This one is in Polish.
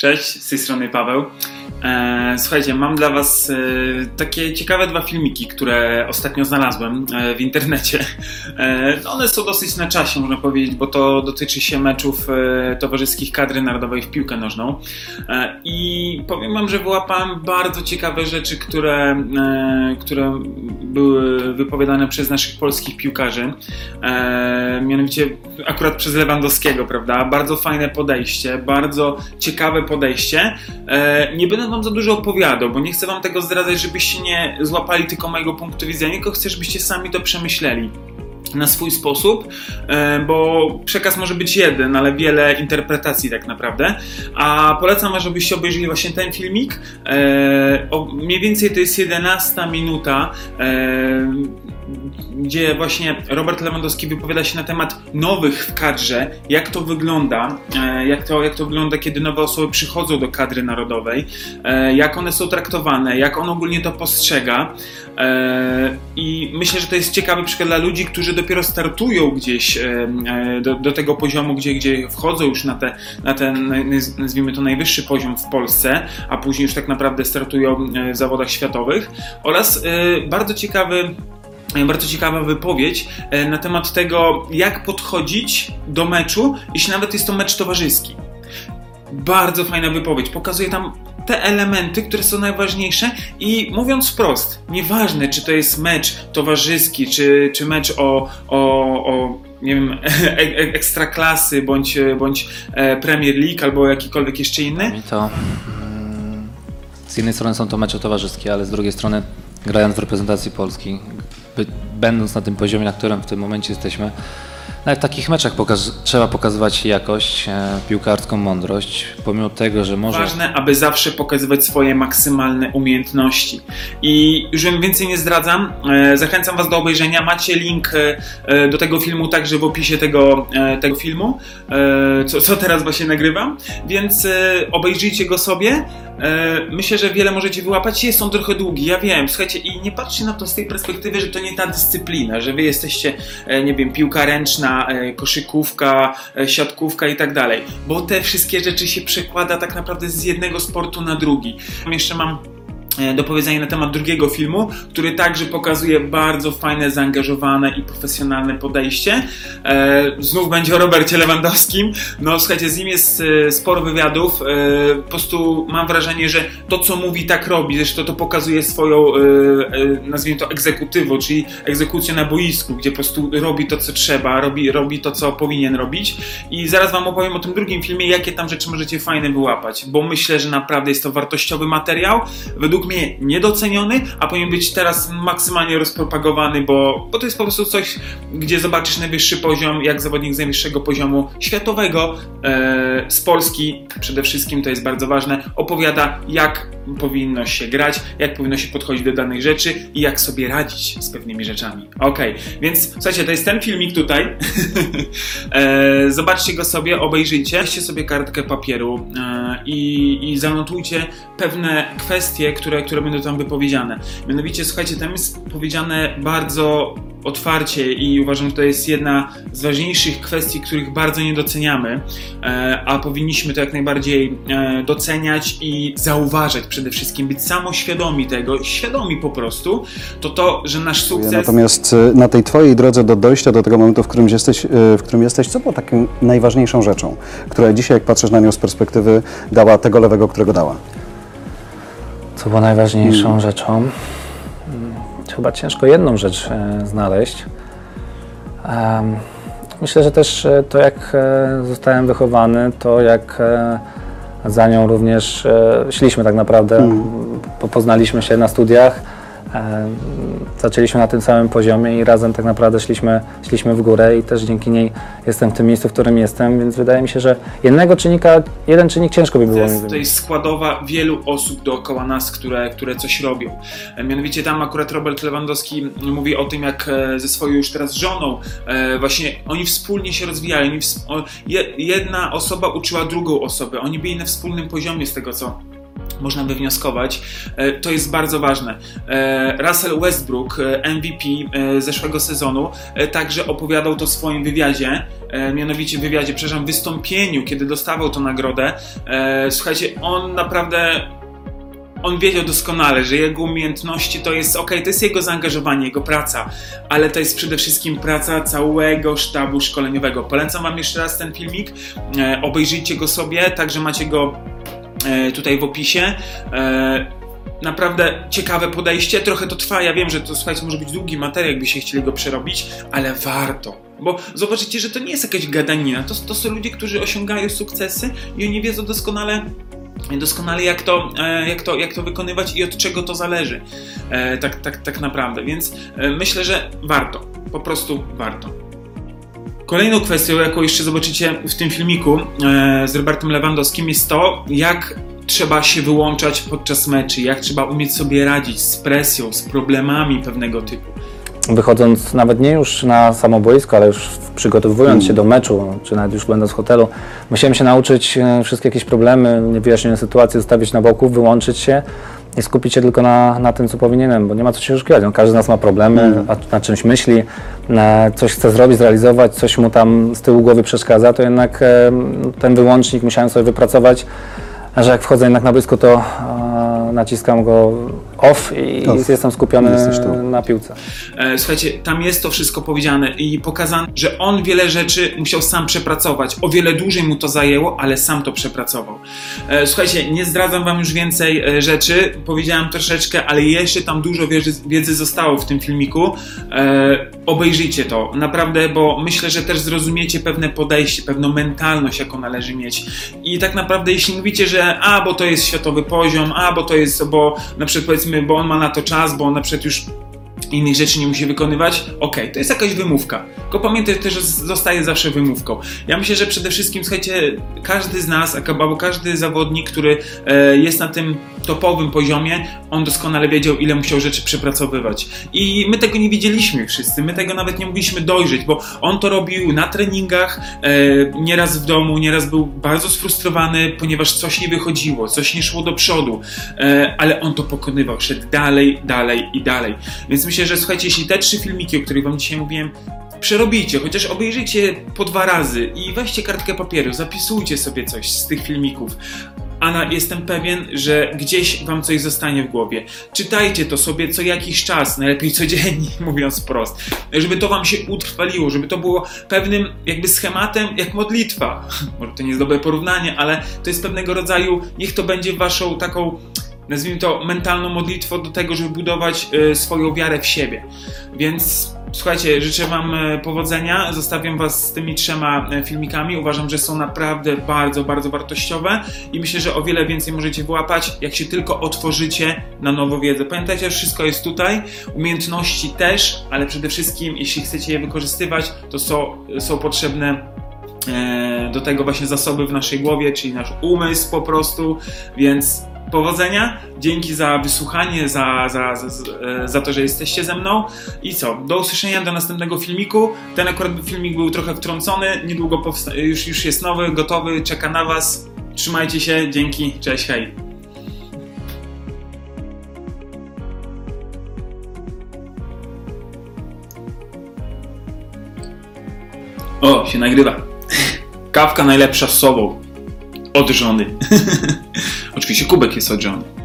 Cześć, z tej strony Paweł. E, słuchajcie, mam dla Was e, takie ciekawe dwa filmiki, które ostatnio znalazłem e, w internecie. One są dosyć na czasie, można powiedzieć, bo to dotyczy się meczów towarzyskich kadry narodowej w piłkę nożną. I powiem Wam, że wyłapałem bardzo ciekawe rzeczy, które, które były wypowiadane przez naszych polskich piłkarzy. Mianowicie akurat przez Lewandowskiego, prawda? Bardzo fajne podejście, bardzo ciekawe podejście. Nie będę wam za dużo opowiadał, bo nie chcę wam tego zdradzać, żebyście nie złapali tylko mojego punktu widzenia, tylko chcę, żebyście sami to przemyśleli na swój sposób, e, bo przekaz może być jeden, ale wiele interpretacji tak naprawdę. A polecam żebyście obejrzeli właśnie ten filmik. E, mniej więcej to jest 11 minuta, e, gdzie właśnie Robert Lewandowski wypowiada się na temat nowych w kadrze, jak to wygląda, e, jak to, jak to wygląda, kiedy nowe osoby przychodzą do kadry narodowej, e, jak one są traktowane, jak on ogólnie to postrzega. E, I myślę, że to jest ciekawy przykład dla ludzi, którzy dopiero startują gdzieś do, do tego poziomu, gdzie, gdzie wchodzą już na, te, na ten, naz- nazwijmy to, najwyższy poziom w Polsce, a później już tak naprawdę startują w zawodach światowych. Oraz bardzo ciekawy bardzo ciekawa wypowiedź e, na temat tego, jak podchodzić do meczu, jeśli nawet jest to mecz towarzyski. Bardzo fajna wypowiedź. Pokazuje tam te elementy, które są najważniejsze i mówiąc wprost, nieważne czy to jest mecz towarzyski, czy, czy mecz o, o, o nie wiem, e- e- ekstraklasy, bądź, bądź e, Premier League albo jakikolwiek jeszcze inny, to mm, z jednej strony są to mecze towarzyskie, ale z drugiej strony grając w reprezentacji Polski, będąc na tym poziomie, na którym w tym momencie jesteśmy, nawet w takich meczach pokaz trzeba pokazywać jakość, e, piłkarską mądrość, pomimo tego, że może... Ważne, aby zawsze pokazywać swoje maksymalne umiejętności. I już więcej nie zdradzam, e, zachęcam Was do obejrzenia. Macie link e, e, do tego filmu także w opisie tego, e, tego filmu, e, co, co teraz właśnie nagrywam, więc obejrzyjcie go sobie. E, Myślę, że wiele możecie wyłapać. Jest on trochę długi, ja wiem. Słuchajcie, i nie patrzcie na to z tej perspektywy, że to nie ta dyscyplina, że Wy jesteście, e, nie wiem, piłka ręczna, e, koszykówka, siatkówka i tak dalej. Bo te wszystkie rzeczy się przekłada tak naprawdę z jednego sportu na drugi. Jeszcze mam do powiedzenia na temat drugiego filmu, który także pokazuje bardzo fajne, zaangażowane i profesjonalne podejście. E, znów będzie o Robercie Lewandowskim. No słuchajcie, z nim jest e, sporo wywiadów. E, po prostu mam wrażenie, że to co mówi tak robi. Zresztą to pokazuje swoją, e, e, nazwijmy to egzekutywą, czyli egzekucję na boisku, gdzie po prostu robi to co trzeba, robi, robi to co powinien robić. I zaraz wam opowiem o tym drugim filmie, jakie tam rzeczy możecie fajne wyłapać, bo myślę, że naprawdę jest to wartościowy materiał. Według mnie niedoceniony, a powinien być teraz maksymalnie rozpropagowany, bo, bo to jest po prostu coś, gdzie zobaczysz najwyższy poziom, jak zawodnik z najwyższego poziomu światowego e, z Polski, przede wszystkim to jest bardzo ważne, opowiada jak powinno się grać, jak powinno się podchodzić do danych rzeczy i jak sobie radzić z pewnymi rzeczami. Okej, więc słuchajcie, to jest ten filmik tutaj. e, zobaczcie go sobie, obejrzyjcie, weźcie sobie kartkę papieru e, i, i zanotujcie pewne kwestie, które, które będą tam wypowiedziane. Mianowicie, słuchajcie, tam jest powiedziane bardzo otwarcie i uważam, że to jest jedna z ważniejszych kwestii, których bardzo nie doceniamy, e, a powinniśmy to jak najbardziej e, doceniać i zauważać przede wszystkim, być samoświadomi tego, świadomi po prostu, to to, że nasz sukces... Natomiast y, na tej Twojej drodze do dojścia do tego momentu, w którym jesteś, w którym jesteś co było taką najważniejszą rzeczą, która dzisiaj, jak patrzysz na nią z perspektywy, dała tego lewego, którego dała? Co było najważniejszą rzeczą? Mm, Chyba ciężko jedną rzecz e, znaleźć. Myślę, że też e, to, jak e, zostałem wychowany, to jak za nią również szliśmy tak naprawdę. Po- Poznaliśmy się na studiach, zaczęliśmy na tym samym poziomie i razem tak naprawdę szliśmy, szliśmy w górę i też dzięki niej jestem w tym miejscu, w którym jestem, więc wydaje mi się, że jednego czynnika, jeden czynnik ciężko by było To jest, to jest składowa wielu osób dookoła nas, które, które coś robią. E, Mianowicie tam akurat Robert Lewandowski mówi o tym, jak e, ze swoją już teraz żoną, e, właśnie oni wspólnie się rozwijali. Jedna osoba uczyła drugą osobę. Oni byli na wspólnym poziomie z tego, co można wywnioskować, e, to jest bardzo ważne. E, Russell Westbrook, e, MVP zeszłego sezonu, także opowiadał to w swoim wywiadzie, mianowicie wywiadzie, przepraszam, wystąpieniu, kiedy dostawał tę nagrodę. Słuchajcie, on naprawdę on wiedział doskonale, że jego umiejętności to jest, ok, to jest jego zaangażowanie, jego praca, ale to jest przede wszystkim praca całego sztabu szkoleniowego. Polecam Wam jeszcze raz ten filmik, obejrzyjcie go sobie, także macie go tutaj w opisie. E, naprawdę ciekawe podejście, trochę to trwa, ja wiem, że to słuchajcie, może być długi materiał, jakbyście chcieli go przerobić, ale warto. Bo zobaczycie, że to nie jest jakaś gadanina, to, to są ludzie, którzy osiągają sukcesy i oni wiedzą doskonale, doskonale jak to, e, jak, to, jak to wykonywać i od czego to zależy. E, tak, tak, tak naprawdę. Więc e, myślę, że warto. Po prostu warto. Kolejną kwestią, jaką jeszcze zobaczycie w tym filmiku e, z Robertem Lewandowskim, jest to, jak trzeba się wyłączać podczas meczy, jak trzeba umieć sobie radzić z presją, z problemami pewnego typu. wychodząc nawet nie już na samo boisko, ale już przygotowując się do meczu, czy nawet już będąc w hotelu, musiałem się nauczyć e, wszystkie jakieś problemy, niewyjaśnione sytuacje zostawić na boku, wyłączyć się i skupić się tylko na, na tym, co powinienem, bo nie ma co się oszukiwać. No, każdy z nas ma problemy, a nad czymś myśli, na coś chce zrobić, zrealizować, coś mu tam z tyłu głowy przeszkadza, to jednak e, ten wyłącznik musiałem sobie wypracować, że jak wchodzę jednak na boisko, to e, naciskam go off i Off. jestem skupiony Jesteś tu. na piłce. E, Słuchajcie, tam jest to wszystko powiedziane i pokazane, że on wiele rzeczy musiał sam przepracować. O wiele dłużej mu to zajęło, ale sam to przepracował. E, Słuchajcie, nie zdradzam wam już więcej e, rzeczy, powiedziałem troszeczkę, ale jeszcze tam dużo wiedzy, wiedzy zostało w tym filmiku. Obejrzyjcie to, naprawdę, bo myślę, że też zrozumiecie pewne podejście, pewną mentalność, jaką należy mieć. I tak naprawdę, jeśli mówicie, że a, bo to jest światowy poziom, a, bo to jest, bo na przykład powiedzmy, bo on ma na to czas, bo on na przykład już innych rzeczy nie musi wykonywać, okej, to jest jakaś wymówka. Tylko pamiętaj też, że zostaje zawsze wymówką. Ja myślę, że przede wszystkim, słuchajcie, każdy z nas, albo każdy zawodnik, który e, jest na tym topowym poziomie, on doskonale wiedział, ile musiał rzeczy przepracowywać. I my tego nie wiedzieliśmy wszyscy, my tego nawet nie mogliśmy dojrzeć, bo on to robił na treningach, e, nieraz w domu, nieraz był bardzo sfrustrowany, ponieważ coś nie wychodziło, coś nie szło do przodu, e, ale on to pokonywał, szedł dalej, dalej i dalej. Więc myślę, że słuchajcie, jeśli te trzy filmiki, o których wam dzisiaj mówiłem, przerobijcie, chociaż obejrzyjcie po dwa razy i weźcie kartkę papieru, zapisujcie sobie coś z tych filmików. Ana, jestem pewien, że gdzieś wam coś zostanie w głowie. Czytajcie to sobie co jakiś czas, najlepiej codziennie, mówiąc prost, żeby to wam się utrwaliło, żeby to było pewnym jakby schematem jak modlitwa. Może to nie jest dobre porównanie, ale to jest pewnego rodzaju, niech to będzie waszą taką nazwijmy to, mentalną modlitwą do tego, żeby budować e, swoją wiarę w siebie. Więc słuchajcie, życzę Wam e, powodzenia. Zostawiam Was z tymi trzema e, filmikami. Uważam, że są naprawdę bardzo, bardzo wartościowe i myślę, że o wiele więcej możecie wyłapać, jak się tylko otworzycie na nową wiedzę. Pamiętajcie, wszystko jest tutaj, umiejętności też, ale przede wszystkim, jeśli chcecie je wykorzystywać, to są, są potrzebne e, do tego właśnie zasoby w naszej głowie, czyli nasz umysł po prostu, więc powodzenia, dzięki za wysłuchanie, za, za, za, za- to, że jesteście ze mną i co, do usłyszenia do następnego filmiku, ten akurat filmik był trochę wtrącony, niedługo powsta- już, już jest nowy, gotowy, czeka na Was, trzymajcie się, dzięki, cześć, hej. O, się nagrywa. Kawka najlepsza z sobą. Od żony. Oczywiście kubek jest od żony.